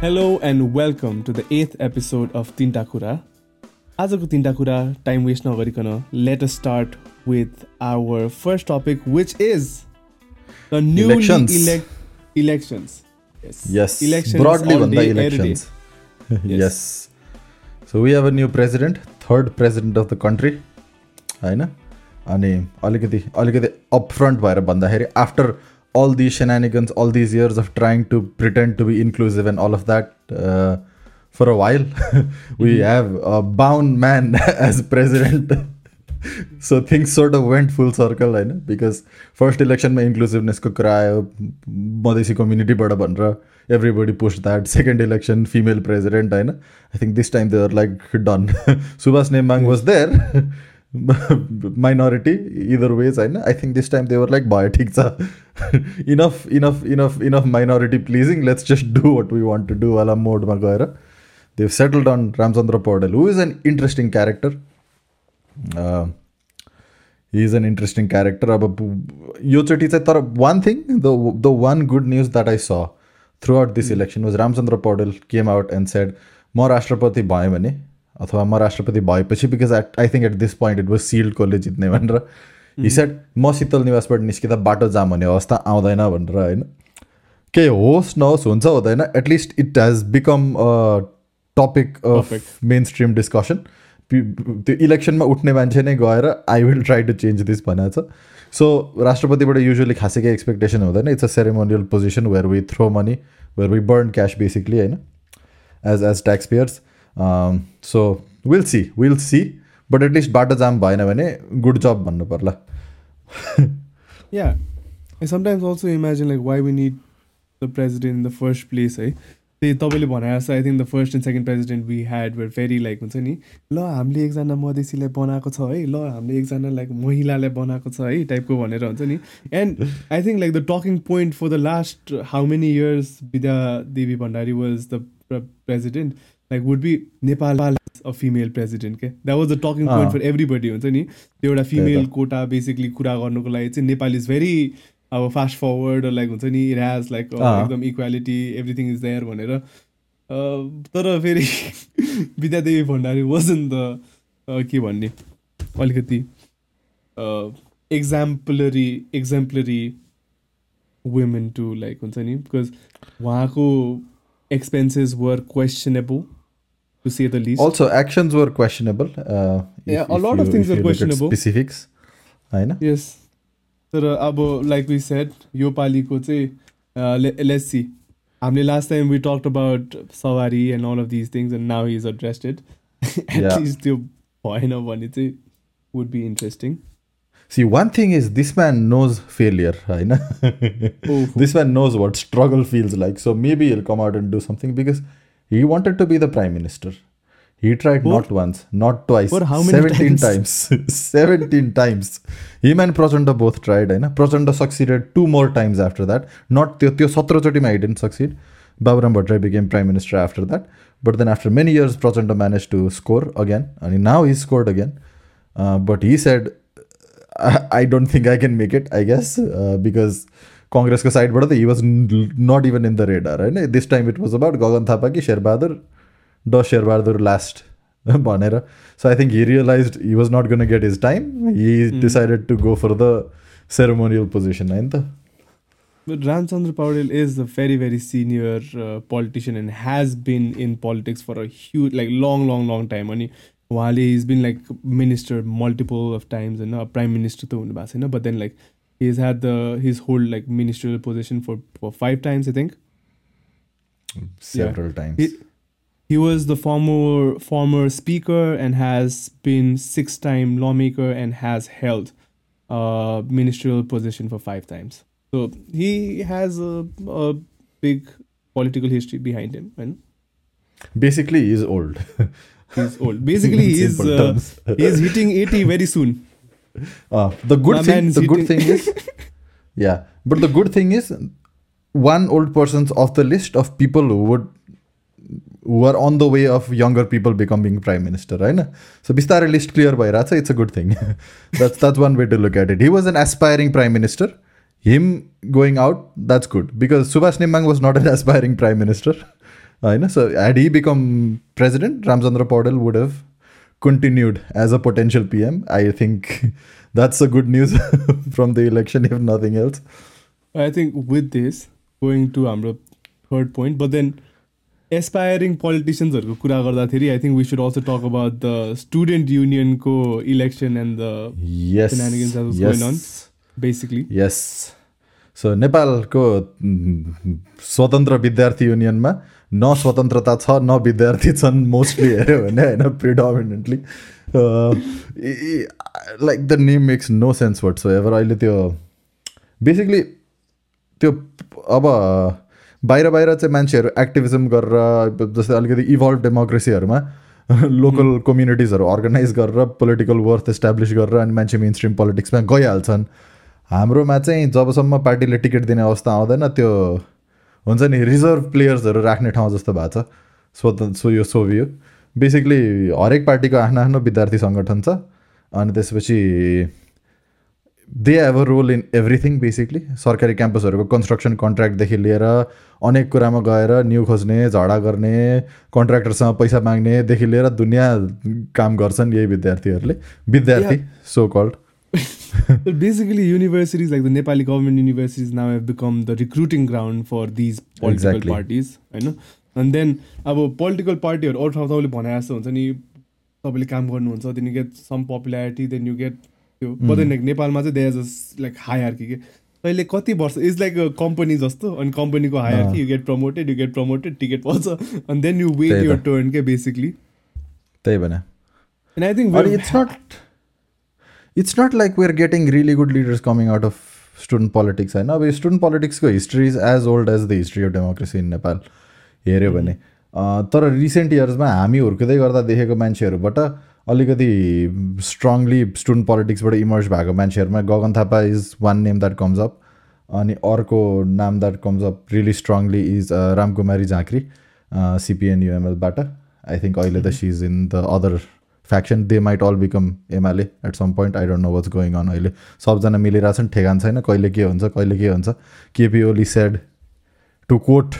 Hello and welcome to the eighth episode of Tinta Kura. आजको तिनवटा कुरा time waste नगरिकन let us start with our first topic which is the new Elections. Elections Yes. Elections Broadly all भन्दा day, every day. elections. yes. So we have a new president, third president of the country. होइन अनि अलिकति अलिकति upfront भएर भन्दाखेरि after all these shenanigans, all these years of trying to pretend to be inclusive and all of that uh, for a while. we mm-hmm. have a Bahun man as president. so things sort of went full circle, right? Because first election, my inclusiveness could cry, Madhesi community, everybody pushed that. Second election, female president, right? I think this time they were like done. Subhas Nembang was there. minority either ways i know i think this time they were like biotics enough, enough, enough, enough minority pleasing. Let's just do what we want to do. Ala mode They've settled on Ramchandra Paudel, who is an interesting character. Uh, he's an interesting character. But one thing, the the one good news that I saw throughout this election was Ramchandra Paudel came out and said, More राष्ट्रपति भएँ भने अथवा म राष्ट्रपति भएपछि because at I think at this point it was sealed कसले जित्ने भनेर हि सेड म शीतल निवासबाट निस्किँदा बाटो जाम भन्ने अवस्था आउँदैन भनेर होइन? केही होस् नहोस् हुन्छ हुँदैन। At least it has become topic of. Mainstream discussion त्यो इलेक्सनमा उठ्ने मान्छे नै गएर I will try to change this भनेको छ। सो राष्ट्रपतिबाट युजली खासै केही एक्सपेक्टेसन हुँदैन। It's a ceremonial position where we throw money where we burn cash basically होइन? As as tax payers so will see will see but at least बाटो जाम भएन भने गुड जब भन्नु पर्ला. I sometimes also imagine like why we need the president in the first place है त्यही तपाईँले भने जस्तो I think the first and second president we had were very like हुन्छ नि ल हामीले एकजना मधेसीलाई बनाएको छ है? ल हामीले एकजना लाइक महिलालाई बनाएको छ है? टाइपको भनेर हुन्छ नि। And I think like the talking point for the last how many years Vidya Devi Bhandari was the president like would be Nepal a female president के that was the talking point. For everybody हुन्छ नि त्यो एउटा female. Kota basically कुरा गर्नुको लागि चाहिँ Nepal is very अब फास्ट फरवर्ड लाइक हुन्छ नि इट ह्याज लाइक। एकदम इक्वालिटी एभ्रिथिङ इज देयर भनेर। अँ, तर फेरि विद्यादेवी भण्डारी वाजन द के भन्ने? अलिकति exemplary exemplary women to like हुन्छ नि बिकज उहाँको expenses were questionable to say the list Also, actions were questionable. Uh, Yeah, a lot of things were questionable. Specifics, होइन यस तर अब लाइक वी सेट यो पालिको चाहिँ लेट्स सी हामीले last time we talk about सवारी and all of these things and now is एड्रेस्टेड Yeah. At least त्यो भएन भने चाहिँ would be interesting See, one thing is this man knows failure, होइन Oh. this man knows what struggle feels like. So maybe he'll come out and do something because He wanted to be the prime minister. He tried for, not once, not twice, for how many 17 times. times. 17 times. Him and Prachanda both tried. and Prachanda succeeded two more times after that. Not Tyo Satrachotima, he didn't succeed. Baburam Bhattarai became prime minister after that. But then after many years, Prachanda managed to score again. And now he scored again. Uh, but he said, I, I, don't think I can make it, I guess, uh, because कङ्ग्रेसको साइडबाट but he was not even in the radar होइन this time it was about Gagan Thapa कि शेरबहादुर ड Sher Bahadur last भनेर so I think he realize he was not gonna get his time he decided to go for the ceremonial position होइन त But Ramchandra Paudel is a very, very senior uh, politician and has been in politics for a huge, like, long, long, long time. And Wale, he's been like minister multiple of times and uh, prime minister, but then like He's had the his whole like ministerial position for, for five times, I think. Several yeah. times. He, he was the former former speaker and has been six-time lawmaker and has held a ministerial position for five times. So he has a, a big political history behind him, and basically he's old. he's old. Basically, he's uh, he's hitting eighty very soon. Uh, the good My thing, the good thing is, yeah. But the good thing is, one old person's off the list of people who would who are on the way of younger people becoming prime minister, right? So Bistara list clear by Ratsa, it's a good thing. that's that's one way to look at it. He was an aspiring prime minister. Him going out, that's good because Subhash Nembang was not an aspiring prime minister. you know. So had he become president, Ramchandra Paudel would have continued as a potential PM I think that's a good news from the election if nothing else I think with this, going to हाम्रो third point, but then aspiring पोलिटिसियन्सहरूको कुरा गर्दाखेरि I think we should also talk about the student युनियनको election and the yes Shenanigans that was going on. Yes basically yes so नेपालको mm, स्वतन्त्र विद्यार्थी युनियनमा न स्वतन्त्रता छ न विद्यार्थी छन् मोस्टली हेऱ्यो भने होइन predominantly like the name makes no sense whatsoever अहिले त्यो बेसिकली त्यो अब बाहिर बाहिर चाहिँ मान्छेहरू एक्टिभिजम गरेर जस्तै अलिकति इभल्भ डेमोक्रेसीहरूमा लोकल कम्युनिटिजहरू अर्गनाइज गरेर पोलिटिकल वर्थ इस्टाब्लिस गरेर अनि मान्छे मेन स्ट्रिम पोलिटिक्समा गइहाल्छन्। हाम्रोमा चाहिँ जबसम्म पार्टीले टिकट दिने अवस्था आउँदैन त्यो हुन्छ नि रिजर्भ प्लेयर्सहरू राख्ने ठाउँ जस्तो भएको छ। स्वतन् सो यो सोभियो। बेसिकली हरेक पार्टीको आफ्नो आफ्नो विद्यार्थी सङ्गठन छ। अनि त्यसपछि they have a role in everything basically सरकारी क्याम्पसहरूको कन्स्ट्रक्सन कन्ट्र्याक्टदेखि लिएर अनेक कुरामा गएर न्यु खोज्ने झगडा गर्ने कन्ट्र्याक्टरसँग पैसा माग्नेदेखि लिएर दुनियाँ काम गर्छन् यही विद्यार्थीहरूले। विद्यार्थी so called basically universities like the Nepali government universities now have become the recruiting ground for these political Exactly. parties होइन and then अब पोलिटिकल पार्टीहरू अरू ठाउँ तपाईँले भने जस्तो हुन्छ नि तपाईँले काम गर्नुहुन्छ then you get some popularity then you get त्यो। बट लाइक नेपालमा चाहिँ there is like hierarchy के तैँले कति वर्ष इज लाइक अ कम्पनी जस्तो अनि कम्पनीको hierarchy you get promoted you get promoted ticket पाउँछ अनि then you wait your. Turn के बेसिकली त्यही भने। And I think it's not it's not like we're getting really good leaders coming out of student politics होइन अब student पोलिटिक्सको history is as old as the history of democracy in Nepal हेऱ्यो भने तर recent इयर्समा हामी हुर्किँदै गर्दा देखेको मान्छेहरूबाट अलिकति strongly student पोलिटिक्सबाट इमर्ज भएको मान्छेहरूमा Gagan Thapa is one name that comes up अनि अर्को नाम that comes up really strongly is Ramkumari Jhankri CPN युएमएलबाट I think अहिले त she is in the other faction they might all become MLA at some point I don't know what's going on अहिले। सबजना मिलिरहेछन् ठेगान छैन कहिले के हुन्छ कहिले के हुन्छ। KP Oli said to quote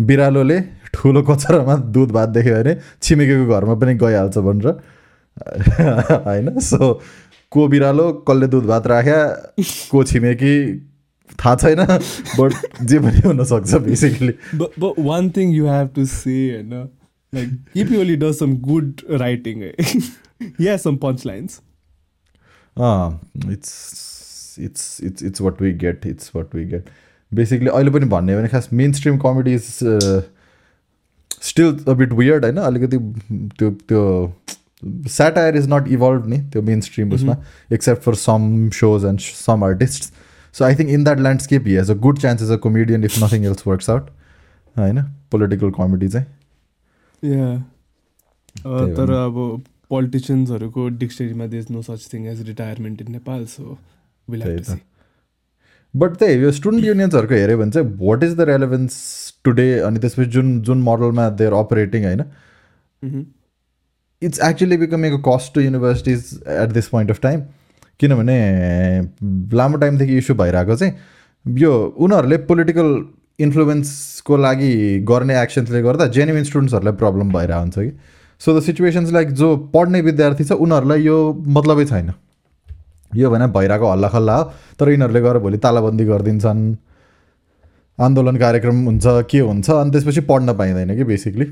बिरालोले ठुलो कचरामा दुध भात देख्यो भने छिमेकीको घरमा पनि गइहाल्छ भनेर। होइन? सो को बिरालो कसले दुध भात राख्या को छिमेकी थाहा छैन बट जे पनि हुनसक्छ basically thing you have to say, you know, like KP Oli does some good writing. he has some punchlines. Ah, it's it's it's it's what we get. It's what we get. Basically, I love when it has mainstream comedy is uh, still a bit weird. I know. Satire is not evolved in the mainstream, mm-hmm. except for some shows and some artists. So I think in that landscape, he has a good chance as a comedian if nothing else works out. I know. Political comedies. तर अब पोलिटिसियन्सहरूको डिक्सनरीमा there's no such thing as retirement in Nepal so but त्यही यो student युनियन्सहरूको हेऱ्यो भने चाहिँ what is the relevance today अनि त्यसपछि जुन जुन मोडलमा दे आर अपरेटिङ होइन it's actually becoming a cost to universities at this point of time किनभने लामो टाइमदेखि इस्यु भइरहेको चाहिँ यो उनीहरूले पोलिटिकल इन्फ्लुएन्सको लागि गर्ने एक्सन्सले गर्दा जेन्युन स्टुडेन्ट्सहरूलाई प्रब्लम भइरहेको हुन्छ कि? सो द सिचुएसन्स लाइक जो पढ्ने विद्यार्थी छ उनीहरूलाई यो मतलबै छैन। यो भने भइरहेको हल्लाखल्ला हो। तर यिनीहरूले गएर भोलि तालाबन्दी गरिदिन्छन्। आन्दोलन कार्यक्रम हुन्छ के हुन्छ अनि त्यसपछि पढ्न पाइँदैन कि basically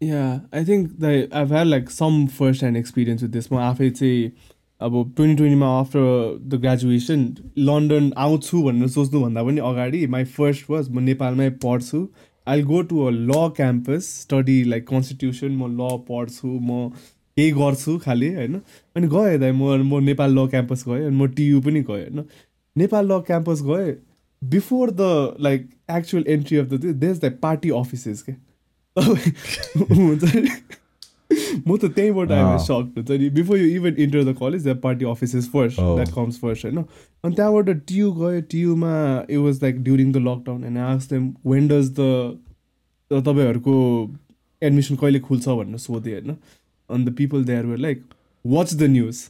Yeah, I think that I've had like some first hand experience with this. म आफै चाहिँ अब ट्वेन्टी ट्वेन्टीमा आफ्टर द ग्रेजुएसन लन्डन आउँछु भनेर सोच्नुभन्दा पनि अगाडि माई फर्स्ट वाज म नेपालमै पढ्छु. आई गो टु अ ल क्याम्पस स्टडी लाइक कन्स्टिट्युसन म ल पढ्छु म केही गर्छु खालि होइन? अनि गएँ दाइ म म नेपाल ल क्याम्पस गएँ अनि म टियु पनि गएँ होइन? नेपाल ल क्याम्पस गएँ before the like actual entry of the देश द पार्टी अफिसेस के हुन्छ म त त्यहीँबाट आएर अँ। सक हुन्छ नि before you even enter the college the party offices first. That comes first होइन अनि त्यहाँबाट टियु गयो टियुमा it was like during the lockdown and ask them when does the तपाईँहरूको एडमिसन कहिले खुल्छ भनेर सोधेँ होइन अनि the people there were like watch the news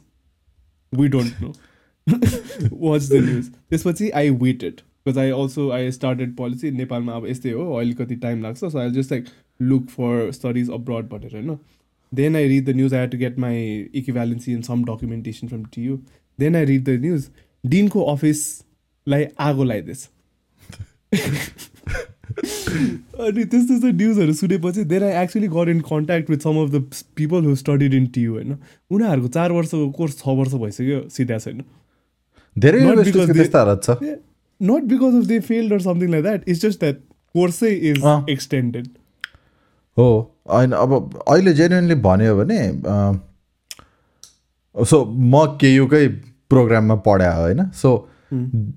we don't know watch the news त्यसपछि I waited because I also I started policy नेपालमा अब यस्तै हो अलिकति टाइम लाग्छ so I just like look for studies abroad भनेर होइन then I read the news I had to get my equivalency in some documentation from TU then I read the news डिनको अफिसलाई आगो लगाइदिएछ अनि त्यस्तो त्यस्तो न्युजहरू सुनेपछि then I actually got in contact with some of the people who studied in TU होइन उनीहरूको चार वर्षको कोर्स छ वर्ष भइसक्यो सिधा छैन धेरै not because of they failed or something like that it's just that कोर्सै is. Extended हो। होइन अब अहिले जेन्युनली भन्यो भने सो म केयुकै प्रोग्राममा पढाएँ होइन। सो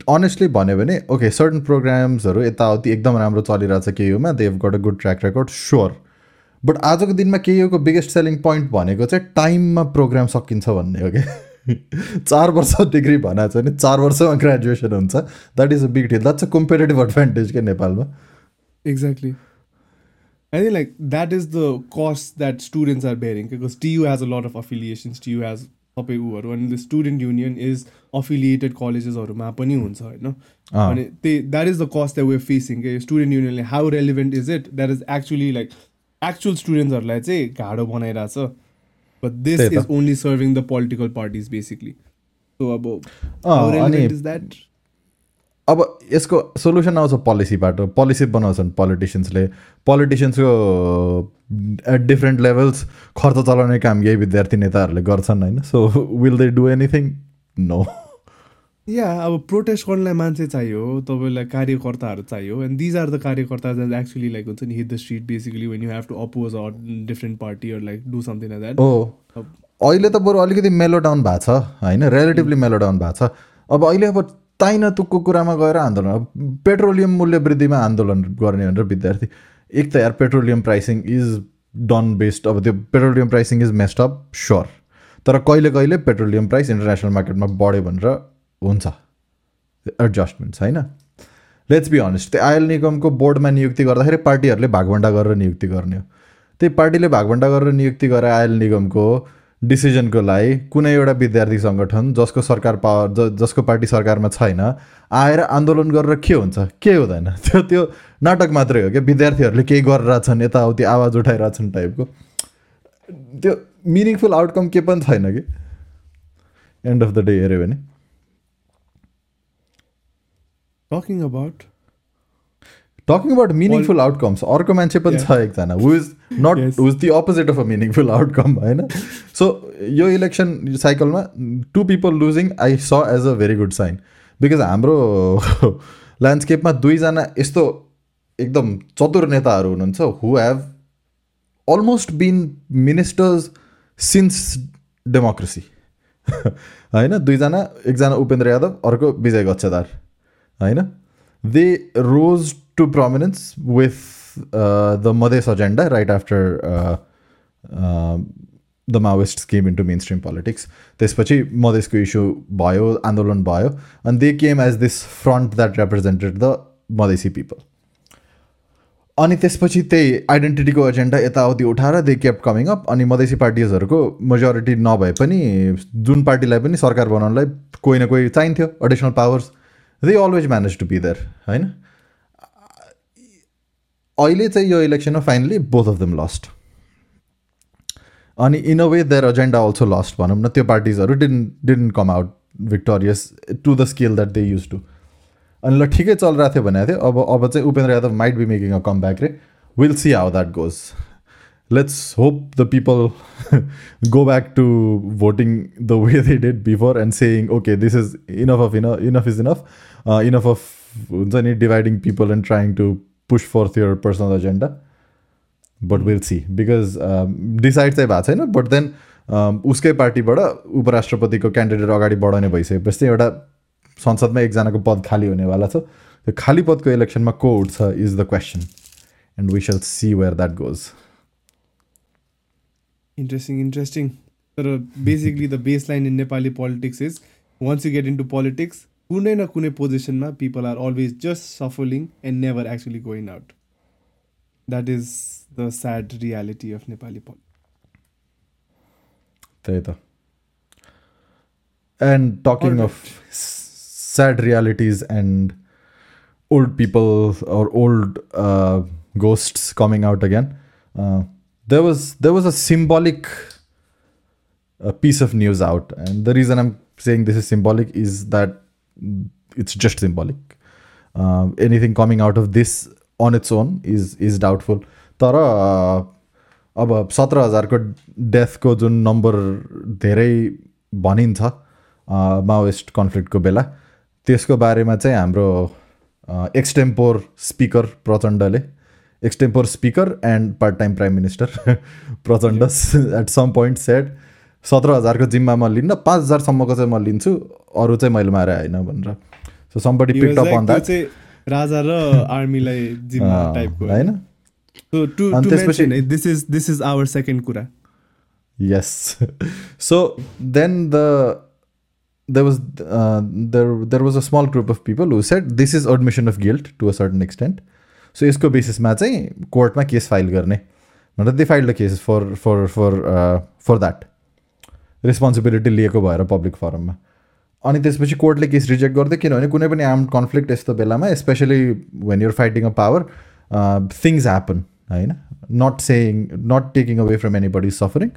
अनेस्टली भन्यो भने ओके सर्टन प्रोग्राम्सहरू यताउति एकदम राम्रो चलिरहेछ केयुमा they have got a good track record sure but आजको दिनमा केयुको बिगेस्ट सेलिङ पोइन्ट भनेको चाहिँ टाइममा प्रोग्राम सकिन्छ भन्ने हो कि? चार वर्ष डिग्री भनेको छ भने चार वर्षमा ग्रेजुएसन हुन्छ। That is a big deal that's a competitive advantage के नेपालमा? Exactly. I think like that is the cost that students are bearing because TU has a lot of affiliations. TU has सबै उहरू अनि the student union is affiliated कलेजेसहरूमा पनि हुन्छ होइन अँ। अनि त्यही द्याट इज द कस्ट द्याट वेयर फेसिङ के student युनियनले how relevant is it that is actually like actual स्टुडेन्ट्सहरूलाई चाहिँ घाडो बनाइरहेछ बट दिस त्यही त। Is only serving the political parties basically so अब अब यसको सोल्युसन आउँछ पोलिसीबाट पोलिसी बनाउँछन् पोलिटिसियन्सले पोलिटिसियन्सको एट डिफ्रेन्ट लेभल्स खर्च चलाउने काम यही विद्यार्थी नेताहरूले गर्छन् होइन? So will they do anything no yeah अब प्रोटेस्ट गर्नलाई मान्छे चाहियो तपाईँलाई कार्यकर्ताहरू चाहियो and these are the karyakarta that actually like हुन्छ नि hit the street basically when you have to oppose or different party or like do something that हो अहिले त बरु अलिकति मेलो डाउन भएको छ होइन? रिलेटिभली मेलो डाउन भएको छ। अब अहिले अब ताइन तुकको कुरामा गएर आन्दोलन पेट्रोलियम मूल्य वृद्धिमा आन्दोलन गर्ने भनेर विद्यार्थी एक त यार petroleum pricing is done based अब त्यो petroleum pricing is messed up sure. तर कहिले कहिले पेट्रोलियम प्राइस इन्टरनेसनल मार्केटमा बढ्यो भनेर हुन्छ। एडजस्टमेन्ट्स होइन? लेट्स बी अनेस्ट त्यो आयल निगमको बोर्डमा नियुक्ति गर्दाखेरि पार्टीहरूले भागभन्डा गरेर नियुक्ति गर्ने हो। त्यही पार्टीले भागभन्डा गरेर नियुक्ति गरेर आयल निगमको डिसिजनको लागि कुनै एउटा विद्यार्थी सङ्गठन जसको सरकार पावर जसको पार्टी सरकारमा छैन आएर आन्दोलन गरेर के हुन्छ? के हुँदैन? त्यो त्यो नाटक मात्रै हो क्या? विद्यार्थीहरूले केही गरिरहेछन् यताउति आवाज उठाइरहेछन् टाइपको त्यो मिनिङफुल आउटकम के पनि छैन कि? एन्ड अफ द डे हेऱ्यो भने। Talking about talking about meaningful outcomes अर्को मान्छे पनि छ एकजना who is not. Who is the opposite of a meaningful outcome होइन सो यो इलेक्सन साइकलमा two people losing I saw as a very good sign because हाम्रो ल्यान्डस्केपमा दुईजना यस्तो एकदम चतुर नेताहरू हुनुहुन्छ who have almost been ministers since democracy होइन दुईजना एकजना उपेन्द्र यादव अर्को विजय गच्छदार होइन they rose to prominence with the Madhes agenda right after the Maoist came into mainstream politics त्यसपछि मधेसको इस्यु भयो आन्दोलन भयो अनि they came as this front that represented the Madhesi people अनि त्यसपछि त्यही आइडेन्टिटीको एजेन्डा यताउति उठाएर दे केप कमिङ अप अनि मधेसी पार्टिजहरूको मेजोरिटी नभए पनि जुन पार्टीलाई पनि सरकार बनाउनलाई कोही न कोही चाहिन्थ्यो additional powers they always manage to be there होइन अहिले चाहिँ यो इलेक्सनमा finally both of them lost अनि in a way their agenda also lost भनौँ न त्यो पार्टिजहरू didn't didn't come out victorious to the scale that they use to अनि ल ठिकै चलिरहेको थियो भनेको थियो अब अब चाहिँ Upendra Yadav might be making a come back रे will see how that goes let's hope the people go back to voting the way they did before and saying okay this is enough of enough enough is enough enough of हुन्छ नि dividing people and trying to push forth your personal agenda but will see because decide चाहिँ भएको छैन but then उसकै पार्टीबाट उपराष्ट्रपतिको candidate अगाडि बढाउने भइसकेपछि एउटा संसदमा एकजनाको पद खाली हुनेवाला छ। त्यो खाली पदको इलेक्सनमा को उठ्छ is the question and we shall see where that goes interesting interesting तर basically the base line in Nepali politics is once you get into politics कुनै न कुनै पोजिसनमा people are always just shuffling and never actually going out that is the sad reality of Nepali politics त्यही त and talking Alright. Of sad realities and old people or old ghosts coming out again uh, there was there was a symbolic uh, piece of news out, and the reason I'm saying this is symbolic is that it's just symbolic. Uh, anything coming out of this on its own is is doubtful. तर अब सत्र हजारको डेथको जुन number धेरै भनिन्छ Maoist कन्फ्लिक्टको बेला त्यसको बारेमा चाहिँ हाम्रो एक्सटेम्पोर स्पिकर प्रचण्डले extempore speaker and part time prime minister Prachanda at some point said सत्र हजारको जिम्मा म लिन्न पाँच हजारसम्मको चाहिँ म लिन्छु अरू चाहिँ मैले मारे होइन भनेर। सो सम्पट्टि पिकट अप भन्दा राजा र आर्मीलाई होइन? अनि त्यसपछि this is this is our second कुरा। Yes so then the there was there there was a small group of people who said this is admission of guilt to a certain extent so यसको बेसिसमा चाहिँ कोर्टमा case file गर्ने। भनेर they file the case for for for for that responsibility लिएको भएर public फरममा अनि त्यसपछि कोर्टले केस रिजेक्ट गर्दै किनभने कुनै पनि आर्म कन्फ्लिक्ट यस्तो बेलामा specially when you're fighting a power things happen होइन? Not saying not taking away from anybody suffering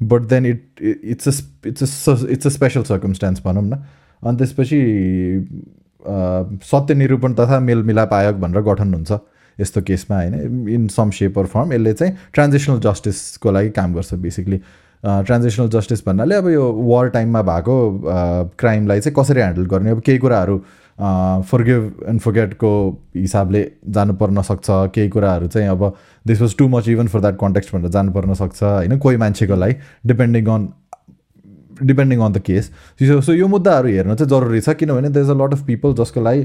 but then it it's a it's a it's a special circumstance भनौँ न। अनि त्यसपछि अ, सत्य निरूपण तथा मेलमिलाप आयोग भनेर गठन हुन्छ यस्तो केसमा होइन? इन सम सेप अर फर्म यसले चाहिँ ट्रान्जेक्सनल जस्टिसको लागि काम गर्छ बेसिकली ट्रान्जेक्सनल जस्टिस भन्नाले अब यो वार टाइममा भएको क्राइमलाई चाहिँ कसरी ह्यान्डल गर्ने? अब केही कुराहरू फर्गिभ एन्ड फर्गेटको हिसाबले जानु पर्न सक्छ। केही कुराहरू चाहिँ अब this was too much even for that context भनेर जानु पर्न सक्छ होइन? कोही मान्छेको लागि depending on depending on the case so यो मुद्दाहरू हेर्न चाहिँ जरुरी छ किनभने there is a lot of people जसको लागि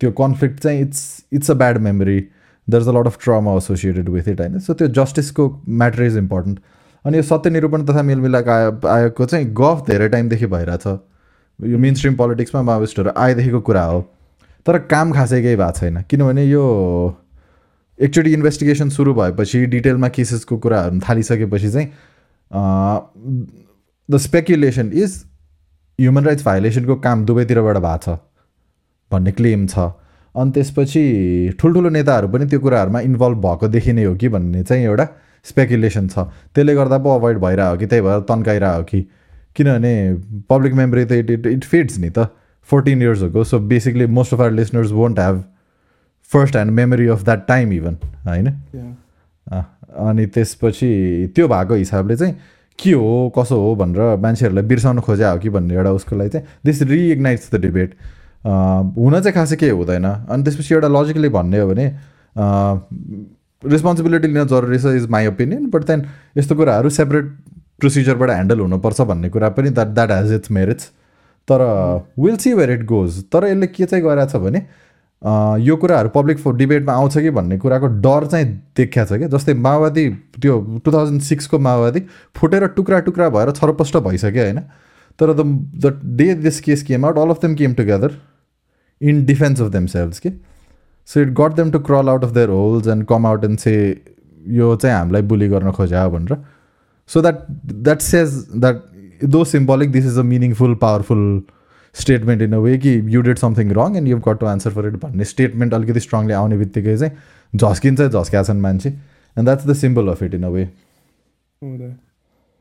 त्यो कन्फ्लिक्ट चाहिँ it's it's a bad memory there is a lot of trauma associated with it होइन? सो त्यो जस्टिसको म्याटर इज इम्पोर्टेन्ट अनि यो सत्य निरूपण तथा मेलमिलाप आयो आयोगको चाहिँ गफ धेरै टाइमदेखि भइरहेछ। यो मेन स्ट्रिम पोलिटिक्समा माओइस्टहरू आएदेखिको कुरा हो। तर काम खासै केही भएको छैन। किनभने यो एकचोटि इन्भेस्टिगेसन सुरु भएपछि डिटेलमा केसेसको कुराहरू थालिसकेपछि चाहिँ the speculation is human rights भायोलेसनको काम दुवैतिरबाट भएको छ भन्ने क्लेम छ। अनि त्यसपछि ठुल्ठुलो नेताहरू पनि त्यो कुराहरूमा इन्भल्भ भएको देखिने हो कि भन्ने चाहिँ एउटा स्पेकुलेसन छ। त्यसले गर्दा पो अभोइड भइरहेको हो कि त्यही भएर तन्काइरहेको हो कि। किनभने पब्लिक मेमोरी त इट इट इट फिट्स नि त। फोर्टिन इयर्स हो so basically most of our listeners won't have first hand memory of that time even होइन. अँ, अनि त्यसपछि त्यो भएको हिसाबले चाहिँ के हो कसो हो भनेर मान्छेहरूलाई बिर्साउन खोज्या हो कि भन्ने एउटा उसको लागि चाहिँ दिस रिइग्नाइट्स द डिबेट हुन चाहिँ खासै केही हुँदैन। अनि त्यसपछि एउटा लजिकली भन्ने हो भने रेस्पोन्सिबिलिटी लिन जरुरी छ is my opinion but then यस्तो कुराहरू सेपरेट प्रोसिजरबाट ह्यान्डल हुनुपर्छ भन्ने कुरा पनि that that has its merits तर will see where it goes तर यसले के चाहिँ गरेछ भने अँ, यो कुराहरू पब्लिक फो डिबेटमा आउँछ कि भन्ने कुराको डर चाहिँ देखिया छ क्या। जस्तै माओवादी त्यो टु थाउजन्ड सिक्सको माओवादी फुटेर टुक्रा टुक्रा भएर छरपष्ट भइसक्यो होइन। तर the day this case came out all of them came together in defence of themselves के? So it got them to crawl out of their holes and come out and say यो चाहिँ हामीलाई बुली गर्न खोज्या भनेर so that that says that though symbolic this is a meaningful powerful statement in a way कि you did something wrong and you got to answer for it भन्ने statement अलिकति strongly आउने बित्तिकै चाहिँ झस्किन्छ झस्क्या छन् मान्छे and that's the symbol of it in a way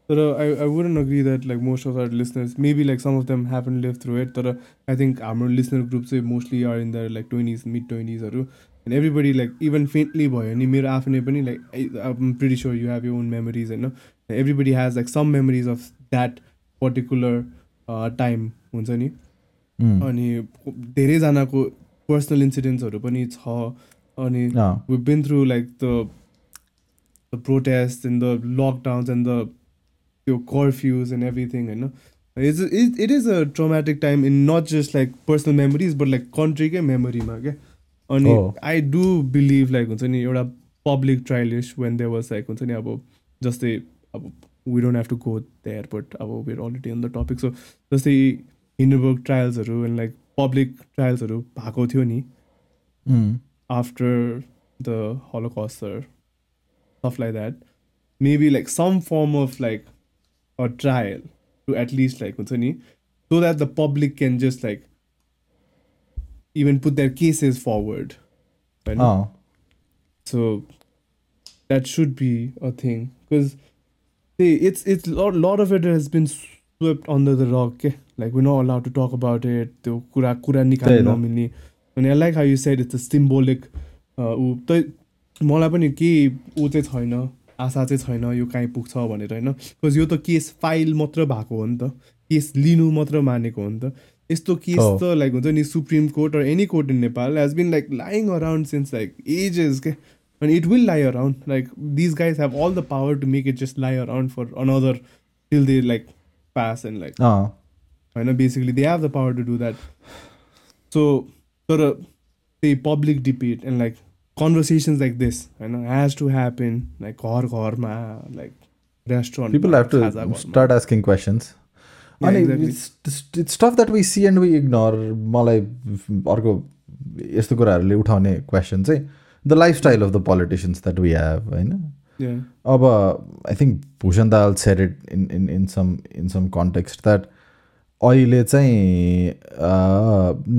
तर I I wouldn't agree that like most of our listeners maybe like some of them happen live through it तर आई थिङ्क हाम्रो लिसनर ग्रुप चाहिँ mostly are in the like twenties mid ट्वेन्टिजहरू and everybody like even faintly भयो नि मेरो आफ्नै पनि like I pretty sure you have you own memories होइन everybody has like some memories of that particular time हुन्छ नि अनि धेरैजनाको पर्सनल इन्सिडेन्ट्सहरू पनि छ अनि been through like the protest and the lockdowns and the your curfews and everything you know it's it, it is a traumatic time in not just like personal memories but like country के memory मा क्या अनि Oh. I do believe like हुन्छ नि एउटा public trialish when there was like हुन्छ नि अब जस्तै अब we don't have to go there but अब we're already on the topic so जस्तै हिन्डनबर्ग ट्रायल्सहरू and like public ट्रायल्सहरू भएको थियो नि after the Holocaust or stuff like that, maybe like some form of a trial to at least like हुन्छ नि so that the public can just like even put that cases forward होइन so that should be a thing because त्यही it's it's lot of it has been swept under the rock के like we no allow to talk about it त्यो कुरा कुरा निकाल्नु नमिल्ने अनि I like how you said it's a symbolic ऊ त मलाई पनि केही ऊ चाहिँ छैन आशा चाहिँ छैन यो काहीँ पुग्छ भनेर होइन? बिकज यो त केस फाइल मात्र भएको हो नि त। केस लिनु मात्र मानेको हो नि त। यस्तो केस। त लाइक हुन्छ नि supreme court or any court in Nepal has been like lying around since like ages के अनि it will lie around like these guys have all the power to make it just lie around for another till they like pass and like होइन? Basically they have the power to do that so तर त्यही public debate and like conversations like this होइन has to happen like घर घरमा like restaurant people have to start asking questions Yeah, अनि exactly. it's it's stuff that we see and we ignore मलाई अर्को यस्तो कुराहरूले उठाउने क्वेसन चाहिँ the lifestyle of the politicians that we have होइन अब I think Bhushan dal said it in in in some in some context that अहिले चाहिँ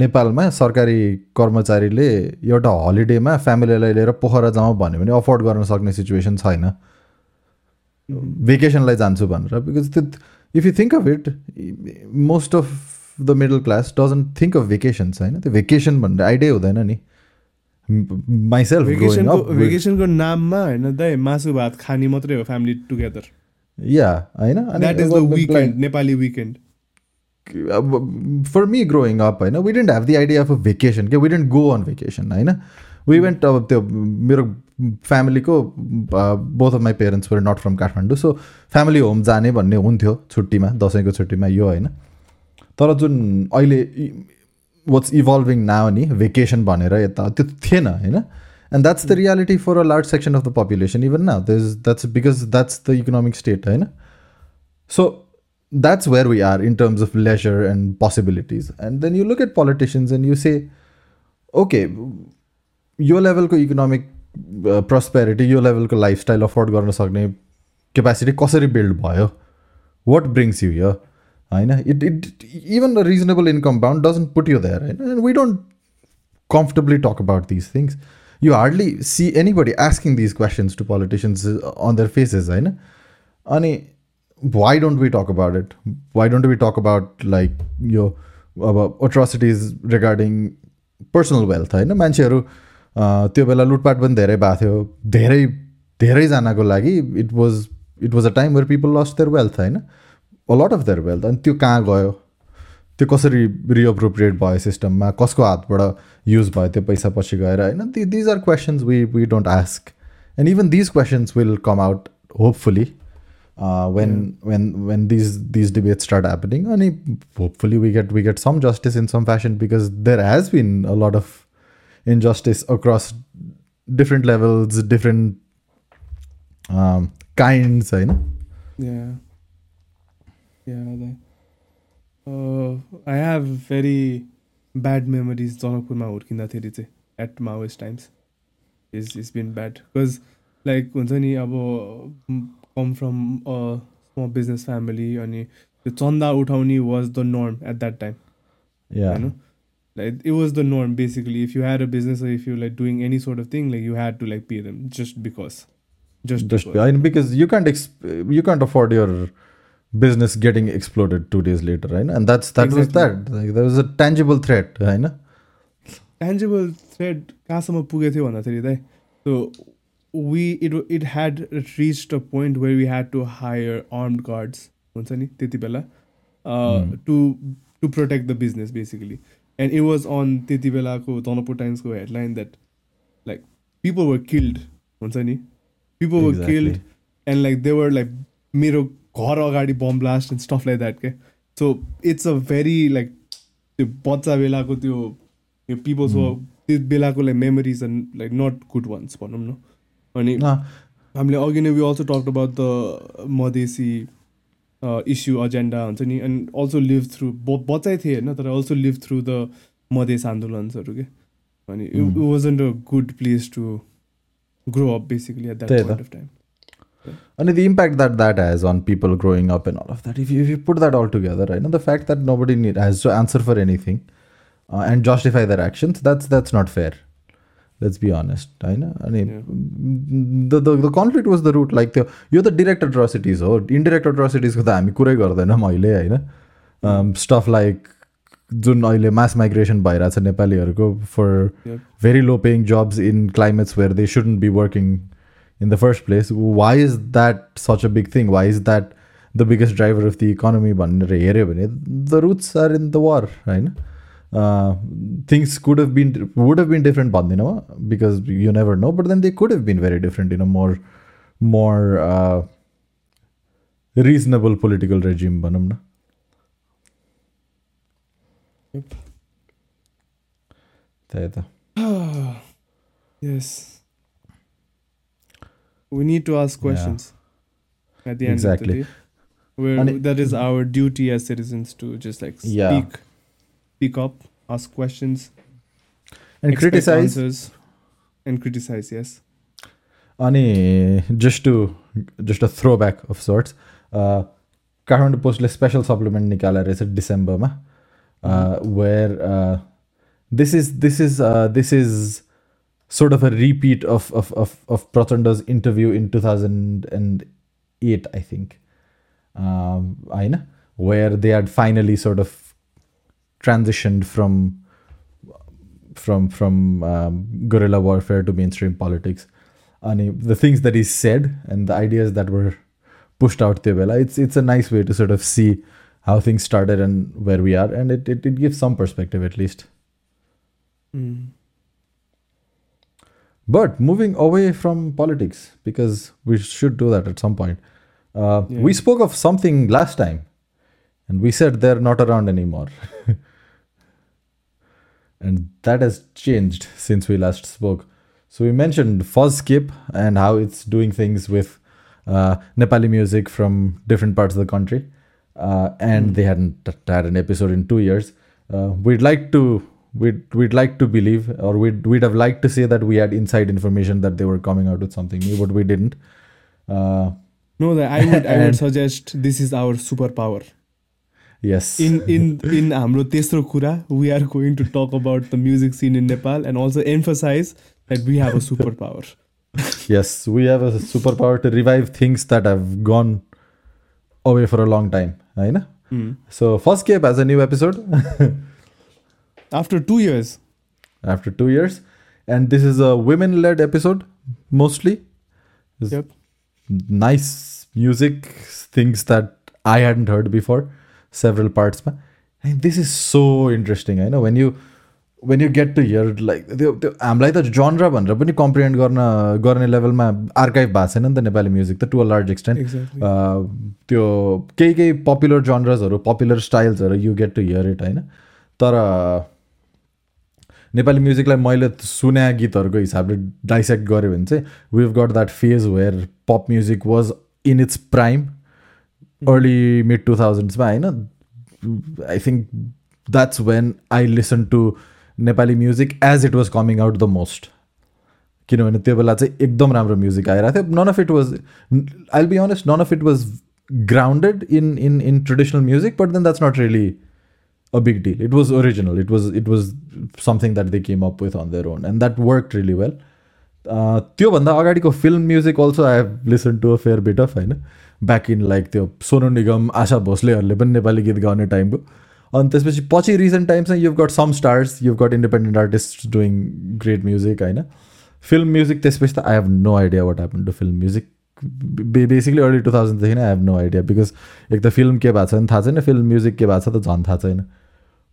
नेपालमा सरकारी कर्मचारीले एउटा हलिडेमा फ्यामिलीलाई लिएर पोखरा जाउँ भन्यो भने अफोर्ड गर्न सक्ने सिचुएसन छैन। भेकेसनलाई जान्छु भनेर। बिकज त्यो if you think of it most of the middle class doesn't think of vacations होइन? त्यो भेकेसन भन्ने आइडिया हुँदैन नि। माइसेल्फ भेकेसनको नाममा होइन दाइ मासु भात खाने मात्रै हो फ्यामिली टुगेदर। या होइन? Nepali weekend for me growing up होइन we don't have the idea of a vacation के we don't go on vacation होइन वी वेन्ट अब त्यो मेरो फ्यामिलीको both of my parents were not from Kathmandu so family home जाने भन्ने हुन्थ्यो छुट्टीमा दसैँको छुट्टीमा यो होइन। तर जुन अहिले वाट्स इभल्भिङ नाउ नि भेकेसन भनेर यता त्यो थिएन होइन? And that's the reality for a large section of the population even now that's because that's the economic state होइन? So that's where we are in terms of leisure and possibilities. And then you look at politicians and you say, okay, यो लेभलको economic prosperity यो लेभलको lifestyle afford गर्न सक्ने capacity कसरी build भयो वाट brings यु यर होइन it it even a reasonable income bound doesn't put you there होइन and we don't comfortably talk about these things. You hardly see anybody asking these questions to politicians uh, on their faces, होइन अनि why don't we talk about it? Why don't we talk about like यो अब atrocities regarding personal wealth होइन मान्छेहरू अ, त्यो बेला लुटपाट पनि धेरै भएको थियो धेरै धेरैजनाको लागि it was it was a time where people lost their wealth होइन अ लट अफ देयर वेल्थ अनि त्यो कहाँ गयो त्यो कसरी रिअप्रोप्रिएट भयो सिस्टममा कसको हातबाट युज भयो त्यो पैसा पछि गएर होइन these are questions we we don't ask and even these questions will come out hopefully when when when these these debate start happening अनि hopefully we get we get some justice in some fashion because there has been a lot of injustice across different levels different kinds होइन Yeah. Yeah. The, uh, I have very bad memories जनकपुरमा हुर्किँदाखेरि चाहिँ eight Maoist times is is been bad because like हुन्छ नि अब come from small business family अनि त्यो चन्दा उठाउने was the norm at that time या होइन like it was the norm basically if you had a business if you like doing any sort of thing like you had to like pay them just because just just I mean, because you can't exp- you can't afford your business getting exploded two days later, right? And that's that was Exactly. that. Like, there was a tangible threat, right? Tangible thread कहाँसम्म पुगेको थियो भन्दाखेरि चाहिँ सो we it it had reach a point where we had to hire armed guards हुन्छ नि त्यति बेला to to protect the business basically and it was on त्यति बेलाको Janakpur टाइम्सको headline that like people were killed हुन्छ नि? People were Exactly. Killed and like they were like मेरो घर अगाडि bomb blast and stuff like that के so it's a very like त्यो बच्चा बेलाको त्यो पिपल्स त्यो बेलाको like memories and like not good ones भनौँ न। अनि No, हामीले अघि नै we also talk about the Madhesi issue agenda हुन्छ नि एन्ड अल्सो लिभ थ्रु बच्चै थिएँ होइन तर also live through the Madhes आन्दोलन्सहरू के अनि it wasn't a good place to grow up basically at that त्यही त। Point of time and the impact that that has on people growing up and all of that. If you, if you put that all together, right? And the fact that nobody need, has to answer for anything uh, and justify their actions, that's that's not fair. Let's be honest होइन अनि Yeah. The the the conflict was the root like त्यो यो त direct अट्रोसिटिज हो indirect अट्रोसिटिजको त हामी कुरै गर्दैनौँ अहिले होइन स्टफ लाइक जुन अहिले मास माइग्रेसन भइरहेछ नेपालीहरूको फर Yep. Very low paying jobs in climates where they shouldn't be working in the first place why is that such a big thing why is that the biggest driver of the economy भनेर हेऱ्यो भने the roots are in the war होइन things could have been would have been different भन्दिनँ म because you never know but then they could have been very different in a more more reasonable political regime भनौँ न Yep. त्यही त yes. We need to ask questions at the end Exactly. of the day. Where And it- that is our duty as citizens to just like Yeah. Pick up, ask questions, and criticize. Answers, and criticize, yes. Ani, just to just a throwback of sorts. Uh, Kathmandu पोस्टले special supplement निकालेर December डिसेम्बरमा where this is this is this is sort of a repeat of of of, of Prachanda's interview in 2008, I think. Um, I know, where they had finally sort of transitioned from from from um, guerrilla warfare to mainstream politics. And the things that he said and the ideas that were pushed out there well it's it's a nice way to sort of see how things started and where we are. And it, it, it gives some perspective at least. Mm. but moving away from politics because we should do that at some point uh, yeah. we spoke of something last time. And we said they're not around anymore. and that has changed since we last spoke so we mentioned fuzzskip and how it's doing things with uh, nepali music from different parts of the country uh, and Mm. they hadn't had an episode in two years uh, we'd like to we'd, we'd like to believe or we'd, we'd have liked to say that we had inside information that they were coming out with something new but we didn't uh, No, I would I would suggest this is our superpower yes In in in हाम्रो तेस्रो कुरा we are going to talk about the music scene in Nepal and also emphasize that we have a superpower. yes we have a superpower to revive things that have gone away for a long time होइन Mm. so fuzzcape has a new episode After two years. after two years and this is a women-led episode mostly It's Yep. nice music things that i hadn't heard before Several parts and this is so interesting i know. When you when you get to hear like त्यो त्यो हामीलाई त genre भनेर पनि comprehend गर्न गर्ने लेभलमा archive भएको छैन नि त नेपाली म्युजिक त टु अ लार्ज एक्सटेन्ट. त्यो केही केही पपुलर जनरसहरू popular स्टाइल्सहरू you get to hear it होइन तर नेपाली म्युजिकलाई मैले सुने गीतहरूको हिसाबले डाइसेक्ट गऱ्यो भने चाहिँ we've got that phase where pop music was in its prime early mid to थाउजन्ड्समा होइन I think that's when I listen to Nepali music as it was coming out the most किनभने त्यो बेला चाहिँ एकदम राम्रो म्युजिक आइरहेको थियो none of it was I be honest none of it was grounded in in in traditional music but then that's not really a big deal. It was original. It was it was something that they came up with on their own, and that worked really well. Uh, त्योभन्दा अगाडिको film music also I have listen to a fair bit of होइन back in like त्यो सोनु निगम आशा भोसलेहरूले पनि नेपाली गीत गाउने टाइमको अनि त्यसपछि पछि recent टाइम्समा you've got some stars you've got independent artist doing great music होइन? फिल्म म्युजिक त्यसपछि त I have no idea what happen to film music basically early two थाउजन्डदेखि नै I have no idea because एक त film के भएको छ नि थाहा छैन फिल्म म्युजिक के भएको छ त झन् थाहा छैन।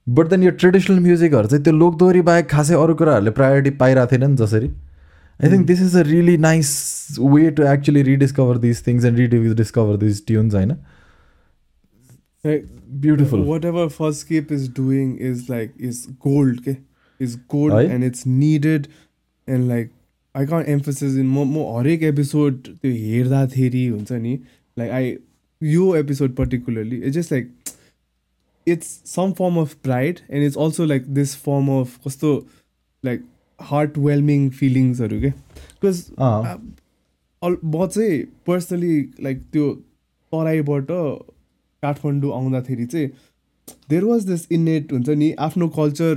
बट देन यो ट्रेडिसनल म्युजिकहरू चाहिँ त्यो लोकदोहोरी बाहेक खासै अरू कुराहरूले प्रायोरिटी पाइरहेको थिएन नि जसरी। I think this is a really nice way to actually रिडिस्कभर this things and रिडिस्कभर this tunes होइन Like, beautiful whatever Fuzzscape is doing is like is gold, okay? Is gold Aye. and it's needed and like I can't emphasize in म म हरेक episode त्यो हेर्दाखेरि हुन्छ नि like I yo episode particularly it's just like it's some form of pride and it's also like this form of कस्तो like heart warming फिलिङ्सहरू के because म चाहिँ पर्सनली लाइक त्यो तराईबाट काठमाडौँ आउँदाखेरि चाहिँ देयर वाज दिस इनेट हुन्छ नि आफ्नो कल्चर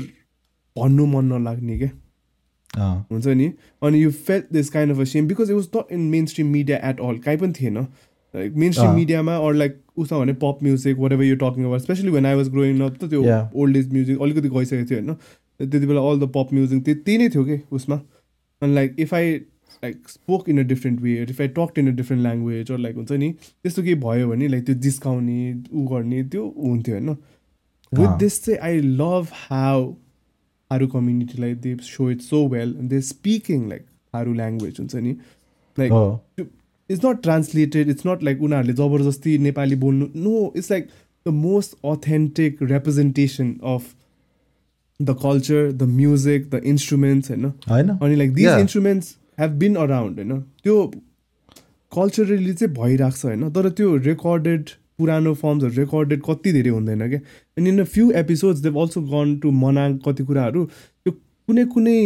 भन्नु मन नलाग्ने क्या हुन्छ नि? अनि you felt this kind of a same because it was not in mainstream media at all काहीँ पनि थिएन। Like mainstream. मिडियामा अर लाइक उसमा भने pop music whatever you talking about specially when I was growing up त त्यो. Old age music अलिकति गइसकेको थियो होइन? त्यति बेला अल द पप म्युजिक त्यही नै थियो कि उसमा। अनि like if I like spoke in a different way if I talk in a different language or like हुन्छ नि त्यस्तो केही भयो भने लाइक त्यो जिस्काउने ऊ गर्ने त्यो हुन्थ्यो होइन? विथ। दिस चाहिँ I love how Tharu कम्युनिटीलाई they so it so well they speaking like Tharu language हुन्छ नि। Like it's not translated it's not like उनीहरूले जबरजस्ती नेपाली बोल्नु no it's like the most authentic representation of the culture the music the instruments होइन होइन अनि like these. Instruments have been around होइन त्यो कल्चरली चाहिँ भइरहेको छ होइन तर त्यो रेकर्डेड पुरानो फर्म्सहरू रेकर्डेड कति धेरै हुँदैन क्या and in a few episodes they've also gone to Manang कति कुराहरू। त्यो कुनै कुनै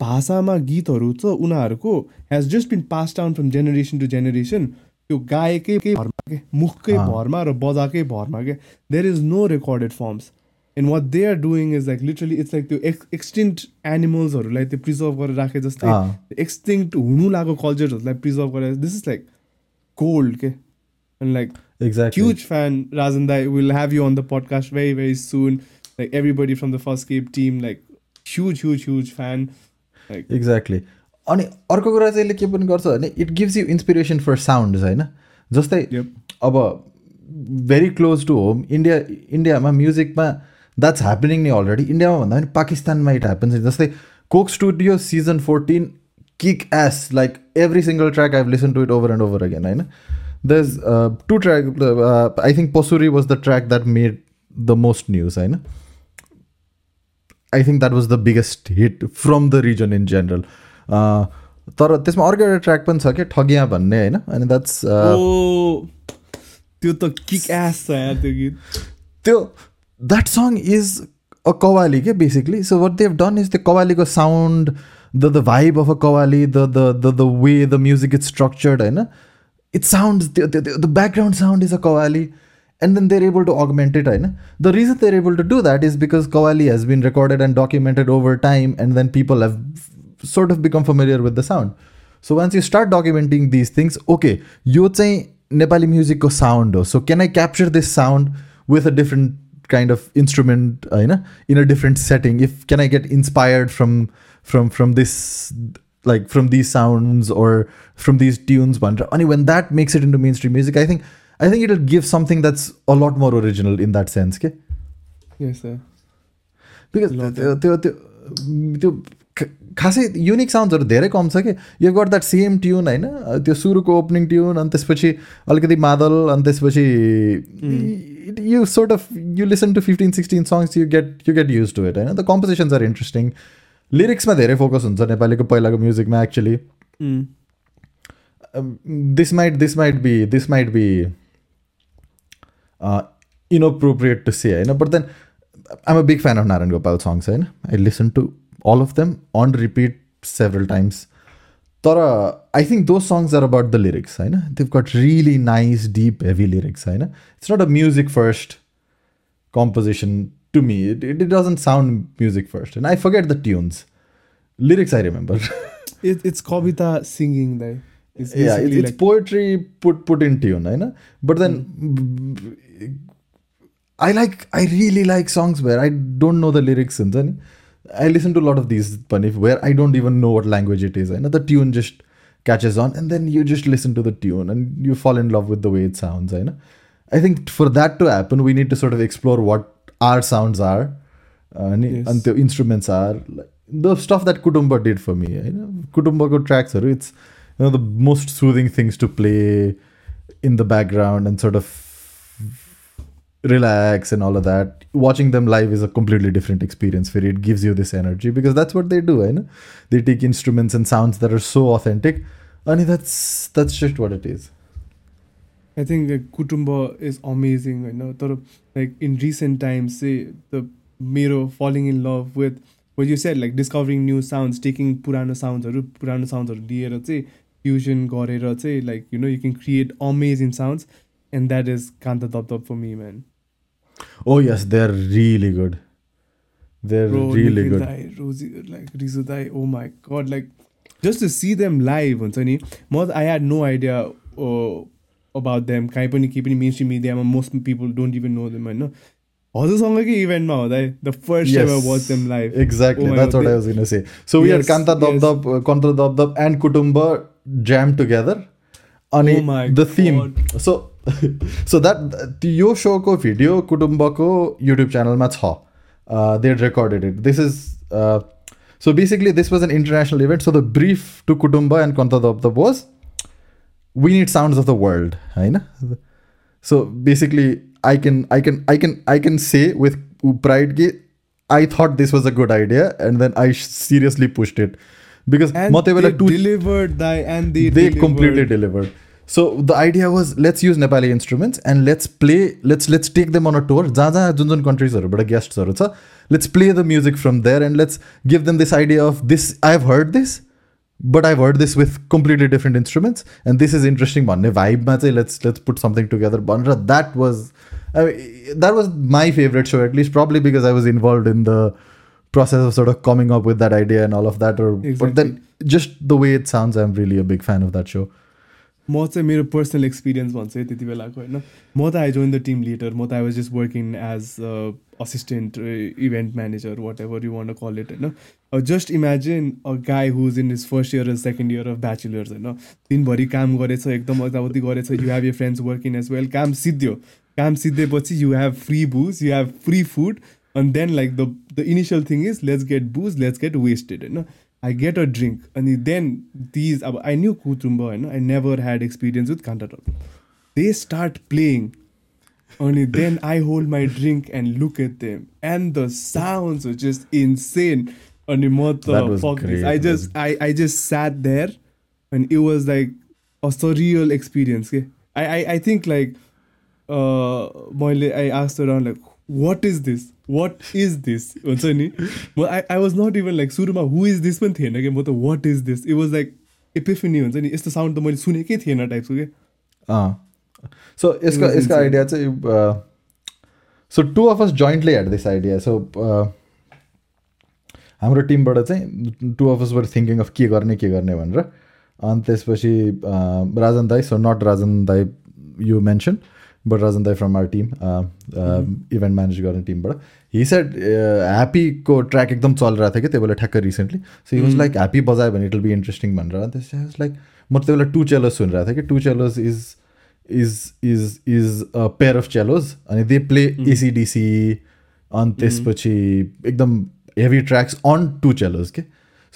भाषामा गीतहरू छ उनीहरूको has just been pass down from generation to generation त्यो गाएकै भरमा के मुखकै। भरमा र बजाएकै भरमा के there is no recorded forms and what they are doing is like literally it's like त्यो एक्स एक्सटिन्ट एनिमल्सहरूलाई त्यो प्रिजर्भ गरेर राखे जस्तै एक्सटिङ्क्ट हुनु लागेको कल्चर्सहरूलाई प्रिजर्भ गरेर दिस इज लाइक गोल्ड के and like exactly. huge fan Razan Dai we'll have you on the podcast very very soon. Like everybody from the first cape team like huge huge huge fan. Like exactly अनि अर्को कुरा चाहिँ यसले के पनि गर्छ भने it gives you inspiration for sounds होइन जस्तै. अब very close to home India इन्डियामा म्युजिकमा द्याट्स ह्यापनिङ नै अलरेडी इन्डियामा भन्दा पनि पाकिस्तानमा इट ह्यापन्स जस्तै Coke Studio season fourteen kick ass like every single track I listen to it over and over again होइन there's uh, two track uh, i think Pasoori was the track that made the most news i know i think that was the biggest hit from the region in general uh, तर त्यसमा अर्को एउटा track पनि छ क्या ठगिया भन्ने होइन अनि द्याट्स त्यो त किक एस छ यार त्यो गीत त्यो that song is a qawwali basically. So what they've done is the qawwali sound the the vibe of a qawwali the the the, the way the music is structured and it sounds the, the, the background sound is a qawwali and then they're able to augment it right? the reason they're able to do that is because qawwali has been recorded and documented over time and then people have sort of become familiar with the sound. So once you start documenting these things okay you say nepali music ko sound so can i capture this sound with a different kind of instrument होइन इन a different setting if can I get inspired from from from this like from these sounds ore from these tunes भनेर अनि when that makes it into main stream music I think I think it will give something that's a लट मोर original in that sense के yes sir because Lot त्यो त्यो त्यो त्यो ख- खासै युनिक साउन्ड्सहरू धेरै कम छ कि यो गट द्याट सेम ट्युन होइन त्यो सुरुको ओपनिङ ट्युन अनि त्यसपछि अलिकति मादल अनि त्यसपछि you sort of you listen to 15 16 songs you get you get used to it and the compositions are interesting. Lyrics ma dherai focus huncha nepali ko pahila ko music ma actually. Hmm. Um, this might this might be this might be uh, inappropriate to say you know but then i'm a big fan of Narayan Gopal songs and i listen to all of them on repeat several times. तर I think those songs are about the lyrics होइन they've got really nice deep heavy lyrics होइन it's not a music first composition to me it, it, it doesn't sound music first and I forget the tunes lyrics I remember it, it's kavita singing like it's yeah basically it's, it's like poetry put put in tune होइन but then I like I really like songs where I don't know the lyrics हुन्छ नि I listen to a lot of these Panif where I don't even know what language it is. I know the tune just catches on and then you just listen to the tune and you fall in love with the way it sounds. I know. I think for that to happen, we need to sort of explore what our sounds are uh, and, yes. and the instruments are. The stuff that Kutumba did for me. You know, Kutumba good tracks are it's you know the most soothing things to play in the background and sort of relax and all of that watching them live is a completely different experience where it gives you this energy because that's what they do right? they take instruments and sounds that are so authentic and that's that's just what it is I think like, Kutumba is amazing होइन तर like in recent times say the मेरो falling in love with what you said like discovering new sounds taking पुरानो साउन्ड्सहरू पुरानो साउन्ड्सहरू लिएर चाहिँ fusion गरेर चाहिँ like you know you can create amazing sounds and that is Kanta Dab Dab for me man Oh yes, they're really good. They're really good. Dai, like Rizu oh my god, like just to see them live on Sony, I had no idea uh, about them. Kaipani keeping mainstream media, most people don't even know them, I know. the songs like event now, the first time I watched them live. Exactly. Oh That's what I was gonna say. So we yes, had Kanta Dab Dab, yes. Kontra uh, Dob Dob and Kutumba jam together. Oh my the theme. So theme. God. So so that यो सोको video कुटुम्बको YouTube च्यानलमा छ they recorded it this is so basically this was an international event so the brief to Kutumba and कन्त दब the was we need sounds of the world होइन so basically i can i can i can i can say with pride कि i thought this was a good idea and then i seriously pushed it because And म त्यो बेला they two delivered that and they, they delivered. completely delivered so the idea was let's use nepali instruments and let's play let's let's take them on a tour जहाँ जहाँ जुन जुन कन्ट्रिजहरूबाट गेस्ट्सहरू छ let's play the music from there and let's give them this idea of this i've heard this but i've heard this with completely different instruments and this is interesting भन्ने vibe चाहिँ let's let's put something together भनेर that was I mean, that was my favorite show at least probably because I was involved in the process of sort of coming up with that idea and all of that or but then just the way it sounds i'm really a big fan of that show म चाहिँ मेरो personal experience भन्छु है त्यति बेलाको होइन? म त I join the team leader म त I was just working as assistant event manager whatever you want call it होइन? Just imagine a guy who's in his first year second year of bachelors होइन? दिनभरि काम गरेछ एकदम यताउति गरेछ. You have you friends working as well काम सिद्धियो। काम सिद्धेपछि you have free booze you have free food then like the the initial thing is let's get booze let's get wasted you know i get a drink. And then these i knew kutumba i never had experience with kantata they start playing. Only then i hold my drink and look at them. And the sounds are just insane. And what the That was fuck i just I, I just sat there and it was like a surreal experience? I, I i think like uh I asked around like what is this? What is this? हुन्छ नि? म I, I was not even like सुरुमा who is this पनि थिएन कि? म त what is this? It was like epiphany हुन्छ नि? यस्तो साउन्ड त मैले सुनेकै थिएन टाइपको के सो यसको यसको. आइडिया चाहिँ so two of us jointly head this idea so हाम्रो टिमबाट चाहिँ two of were thinking of के गर्ने के गर्ने भनेर। अनि त्यसपछि राजन दाई so not Rajan Dai you mention but Rajan Dai from are Tim event manage गर्ने टिमबाट हि सेड ह्याप्पीको ट्र्याक एकदम चलिरहेको थियो कि त्यो बेला ठ्याक्कै recently so he was like happy बजायो भने इट विल बी इन्ट्रेस्टिङ भनेर अनि त्यसपछि लाइक म त्यो बेला टु चेलोज सुनिरहेको थिएँ कि to cellos is is is is a pair of cellos अनि दे प्ले एसिडिसी अनि त्यसपछि एकदम heavy tracks on to cellos के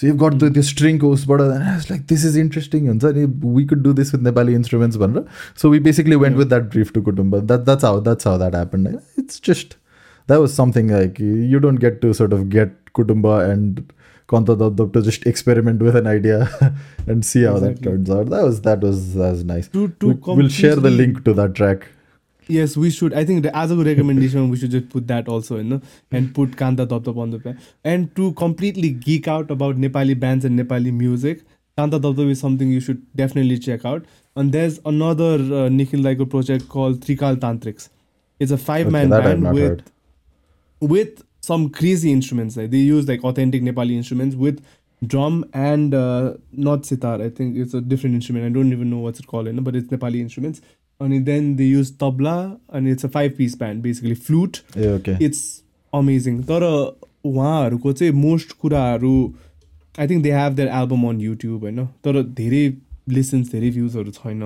सो यु गट त्यो स्ट्रिङको उसबाट लाइक दिस इज इन्ट्रेस्टिङ हुन्छ नि we could do this with Nepali instruments भनेर so we basically went with that brief to Kutumba that that's how that's how that happen it's just that was something like you don't get to sort of get Kutumba end Kanta Dab Dab to just experiment with an idea and see how that Exactly. turns out. That was that was that was nice. To- to We- we'll share Yes, we should. I think the, as a recommendation, we should just put that also in, no? and put Kanta Dab on the plan. And to completely geek out about Nepali bands and Nepali music, Kanta Dab is something you should definitely check out. And there's another uh, Nikhil Laiko project called Trikal Tantrics. It's a five man I've band with heard. with some crazy instruments. Like they use like authentic Nepali instruments with drum and uh, not sitar. I think it's a different instrument. I don't even know what's it called, you know, but it's Nepali instruments. They use tabla, and it's a five piece band basically flute. Ah okay it's amazing तर उहाँहरूको चाहिँ most कुराहरू I think they have their album on YouTube होइन? तर धेरै listens धेरै भ्युजहरू छैन.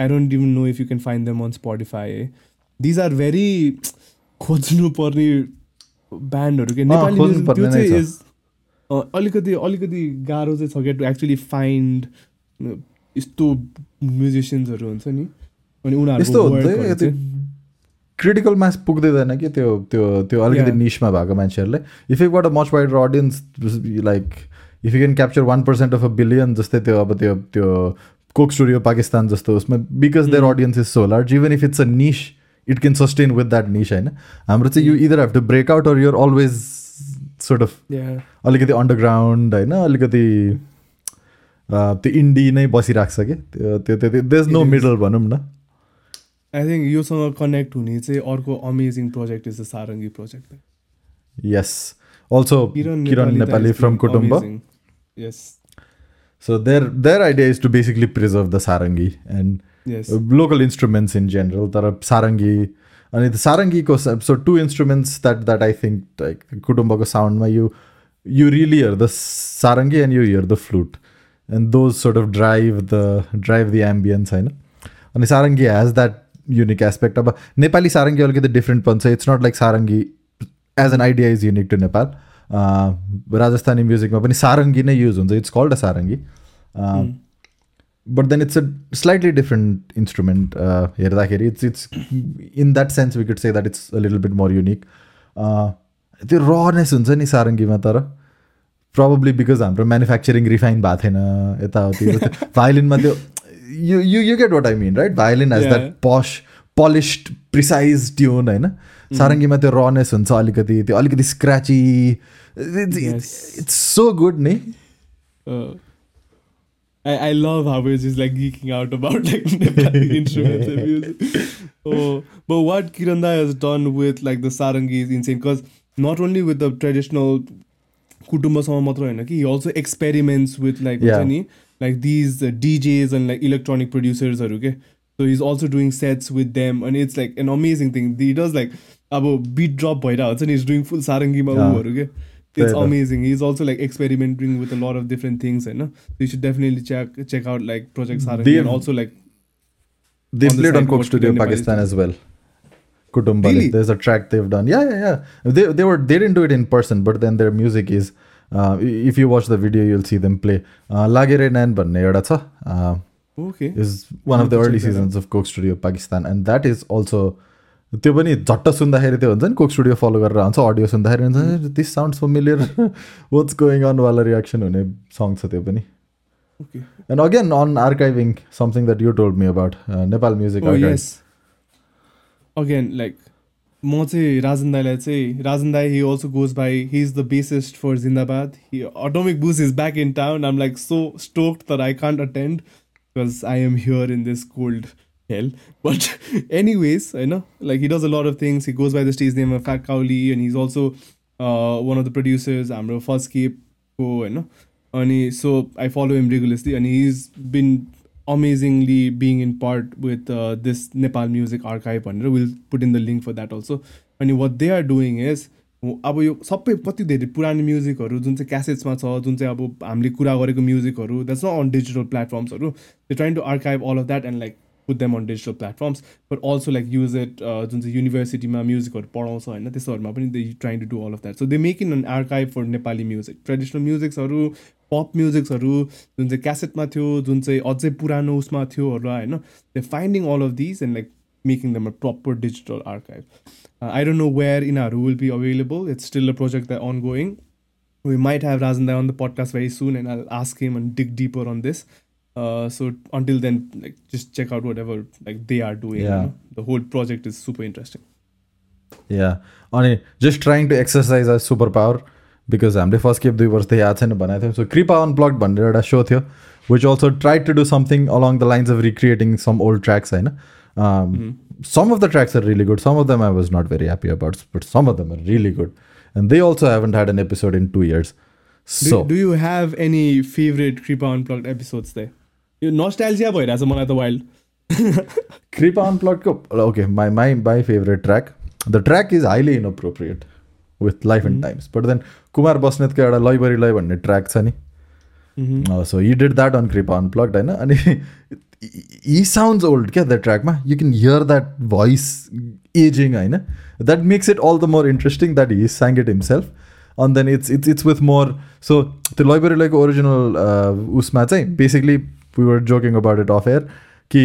I don't even know if you can find them on Spotify है दिज आर भेरी खोज्नु पर्ने ब्यान्डहरू के नेपाली त्यो चाहिँ। इज अलिकति अलिकति गाह्रो चाहिँ छ क्या टु एक्चुली फाइन्ड यस्तो म्युजिसियन्सहरू हुन्छ नि। अनि यस्तो क्रिटिकल मास पुग्दैन कि त्यो त्यो त्यो अलिकति. निसमा भएको मान्छेहरूलाई if you got a much wider audience like if you can capture one percent of a billion जस्तै त्यो अब त्यो त्यो कोक स्टुडियो पाकिस्तान जस्तो उसमा because there Mm. Audience is so large even if it's a niche it can sustain with that niche होइन हाम्रो चाहिँ you either have to break out or you're always sort of. अलिकति underground होइन अलिकति अ, त्यो इन्डी नै बसिरहेको छ कि त्यो त्यो त्यो there's no It is. Middle भनौँ न आई थिङ्क योसँग कनेक्ट हुने चाहिँ अर्को amazing project is the sarangi project yes also Kiran Nepali from Kutumba yes so there there idea is to basically preserve the sarangi and local instruments in general तर सारङ्गी अनि the सारङ्गीको so two instruments that that I think like कुटुम्बको साउन्डमा you you really hear the sarangi and you hear the flute and those sort of drive the drive the ambience होइन अनि sarangi has that unique aspect अब नेपाली सारङ्गी अलिकति different पनि छ it's not like sarangi as an idea is unique to Nepal Rajasthani म्युजिकमा पनि सारङ्गी नै use हुन्छ it's called a sarangi but then it's a slightly different instrument हेर्दाखेरि it's it's in that sense we could say that it's a little bit more unique त्यो रनेस हुन्छ नि सारङ्गीमा तर probably because हाम्रो म्यानुफ्याक्चरिङ रिफाइन भएको थिएन यताउति भायोलिनमा त्यो यु यु यु गेट वाट आई मिन right violin hedge that Yeah. पस पोलिस्ड प्रिसाइज ट्युन होइन सारङ्गीमा त्यो रनेस हुन्छ अलिकति त्यो अलिकति स्क्राची Yes. इट्स सो गुड नि Uh, I, I love how we're just like geeking out about like Nepali instruments and music. Oh, but what Kiranda has done with like the sarangi is insane because not only with the traditional kutumba sama matra होइन कि he also experiments with like Yeah. like these uh, DJs and like electronic producers are okay. So he's also doing sets with them, and it's like an amazing thing. He does like about beat drop by out, and he's doing full sarangi ma yeah. okay. It's amazing. He's also like experimenting with a lot of different things, and right? you should definitely check check out like projects Sarangi they, and also like. They on played on Coke Studio Pakistan as well. Kutumbali. There's a track they've done. Yeah, yeah, yeah. They they were they didn't do it in person, but then their music is if you watch the video you'll see them play लागेर न्यान भन्ने एउटा छ okay is one of the early seasons of Coke studio Pakistan and that is also त्यो पनि झट्ट सुन्दाखेरि त्यो हुन्छ नि कोक स्टुडियो फलो गरेर आउँछ अडियो सुन्दाखेरि हुन्छ this sound so familiar what's going अनवाला reaction हुने सङ छ त्यो पनि। And again on archiving something that you told me about Nepal music again like म चाहिँ राजन दाईलाई चाहिँ राजन दाई he also goes by he's the bassist for Zindabad he Atomic Boost is back in town I'm like so stoked that I can't attend because I am here in this cold hell but anyways I know like he does a lot of things he goes by the stage name of Fat Cowley and he's also uh, one of the producers हाम्रो first केपको होइन अनि so I follow him regularly अनि his bin amazingly being in part with this Nepal music archive भनेर will put in the link for that also अनि what they are doing is अब यो सबै कति धेरै पुरानो म्युजिकहरू जुन चाहिँ क्यासेट्समा छ जुन चाहिँ अब हामीले कुरा गरेको म्युजिकहरू that's not on digital प्लेटफर्म्सहरू they trying to archive all of that and like put them on digital platforms but also like use it जुन चाहिँ युनिभर्सिटीमा म्युजिकहरू पढाउँछ होइन त्यस्तोहरूमा पनि they trying to do all of that so they make in an archive for Nepali music traditional म्युजिक्सहरू pop म्युजिक्सहरू जुन चाहिँ क्यासेटमा थियो जुन चाहिँ अझै पुरानो उसमा थियोहरूलाई होइन they finding all of these and like making them a proper digital archive I don't know where यिनीहरू will be available it's still a project the ongoing we might have Rajan Dai on the podcast very soon, and I'll ask him and dig deeper on this. Uh, so until then, like just check out whatever like they are doing. Yeah. You know? The whole project is super interesting. Yeah, I mean, just trying to exercise our superpower because हामीले first cap दुई वर्ष त याद छैन भनेको थियौँ सो कृपा unblock भनेर एउटा सो थियो which also try to do something along the lines of recreating some old tracks होइन some of the tracks are really good some of them I was not very happy about but some of them are really good and they also haven't had an episode in two years Do, so do you have any favorite Kripa Unplugged episodes there? Yo nostalgia भइरहेछ मलाई त wild Creepa Unplugged को okay my my my favorite track the track is highly inappropriate with life and times but then Kumar बस्नेतको एउटा लैबरी लै भन्ने track छ नि। सो हि डिड द्याट अन कृपा अनप्लग्ड होइन? अनि हि साउन्ड्स ओल्ड क्या that ट्र्याकमा you can hear that voice ageing होइन? That makes it all the more interesting that he sang it himself अनि then it's it's it's with more so त्यो लैबरी लैको original उसमा चाहिँ basically we were joking about it off air कि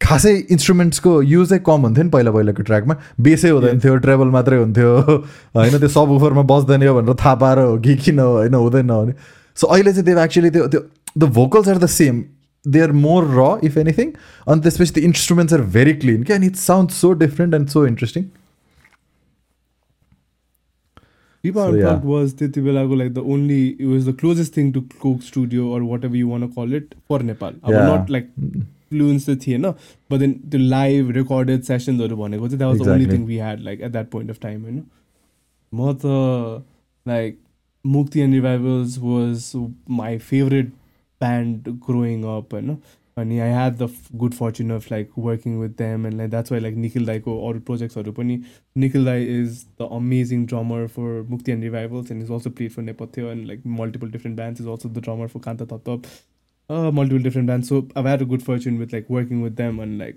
खासै इन्स्ट्रुमेन्ट्सको युजै कम हुन्थ्यो नि पहिला पहिलाको ट्र्याकमा बेसै हुँदैन थियो ट्रेबल मात्रै हुन्थ्यो। होइन त्यो सब उफरमा बस्दैन यो भनेर थाहा पाएर हो कि किन हो होइन हुँदैन भने सो अहिले चाहिँ त्यो एक्चुली त्यो त्यो the vocals are the same they are more raw if anything अनि त्यसपछि त्यो इन्स्ट्रुमेन्ट्स आर भेरी क्लिन क्या and it sound so different and so interesting was त्यति बेलाको only it was the closest thing to Coke Studio or whatever you want to call it for Nepal. अब Yeah. Influence त थिएन but then त्यो live recorded सेसन्सहरू भनेको चाहिँ that was the only thing we had like at that point of time होइन म त like Mukti and revivals was my favourite band growing up होइन अनि I had the good fortune of like working with them and like that's why like Nikhil दाईको अरू प्रोजेक्ट्सहरू पनि निखिल दाई is the amazing drummer for Mukti and revivals and is also played for Nepathya and like multiple different bands is also the drummer for Kanta थप uh, multiple different bands. So I've had a good fortune with like working with them, and like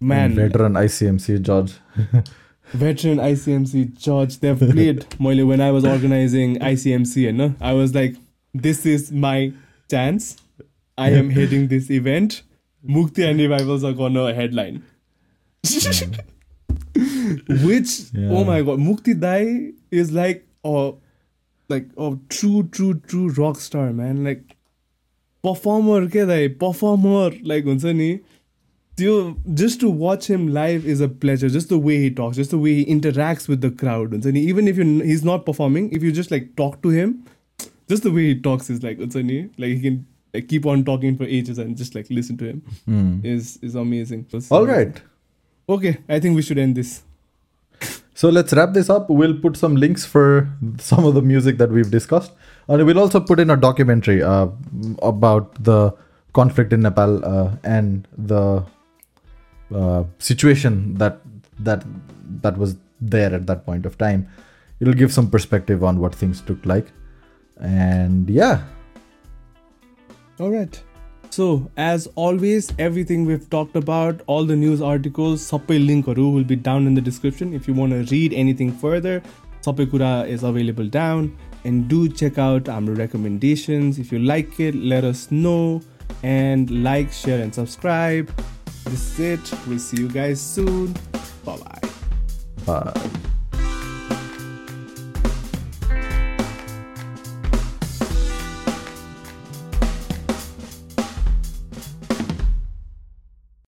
man, veteran ICMC George. veteran ICMC George, they've played मैले when I was organizing ICMC, you know, I was like, this is my chance. I am heading this event. Mukti and Revivals are gonna headline. Which Yeah. oh my god, Mukti Dai is like a like a true, true, true rock star, man. Like performer के दाइ performer like हुन्छ नि त्यो just to watch him live is a pleasure just the way he talks just the way he interacts with the crowd हुन्छ नि even if you he's not performing if you just like talk to him just the way he talks is like हुन्छ नि like he can like, keep on talking for ages and just like listen to him Hmm. is is amazing All right. okay I think we should end this So let's wrap this up. We'll put some links for some of the music that we've discussed. And we'll also put in a documentary uh, about the conflict in Nepal uh, and the uh, situation that that that was there at that point of time. It'll give some perspective on what things looked like. And yeah, All right. So, as always, everything we've talked about, all the news articles, sabai linkहरू will be down in the description. If you want to read anything further, sabai is available down. And do check out our recommendations. If you like it, let us know. And like, share, and subscribe. This is it. We'll see you guys soon. Bye bye.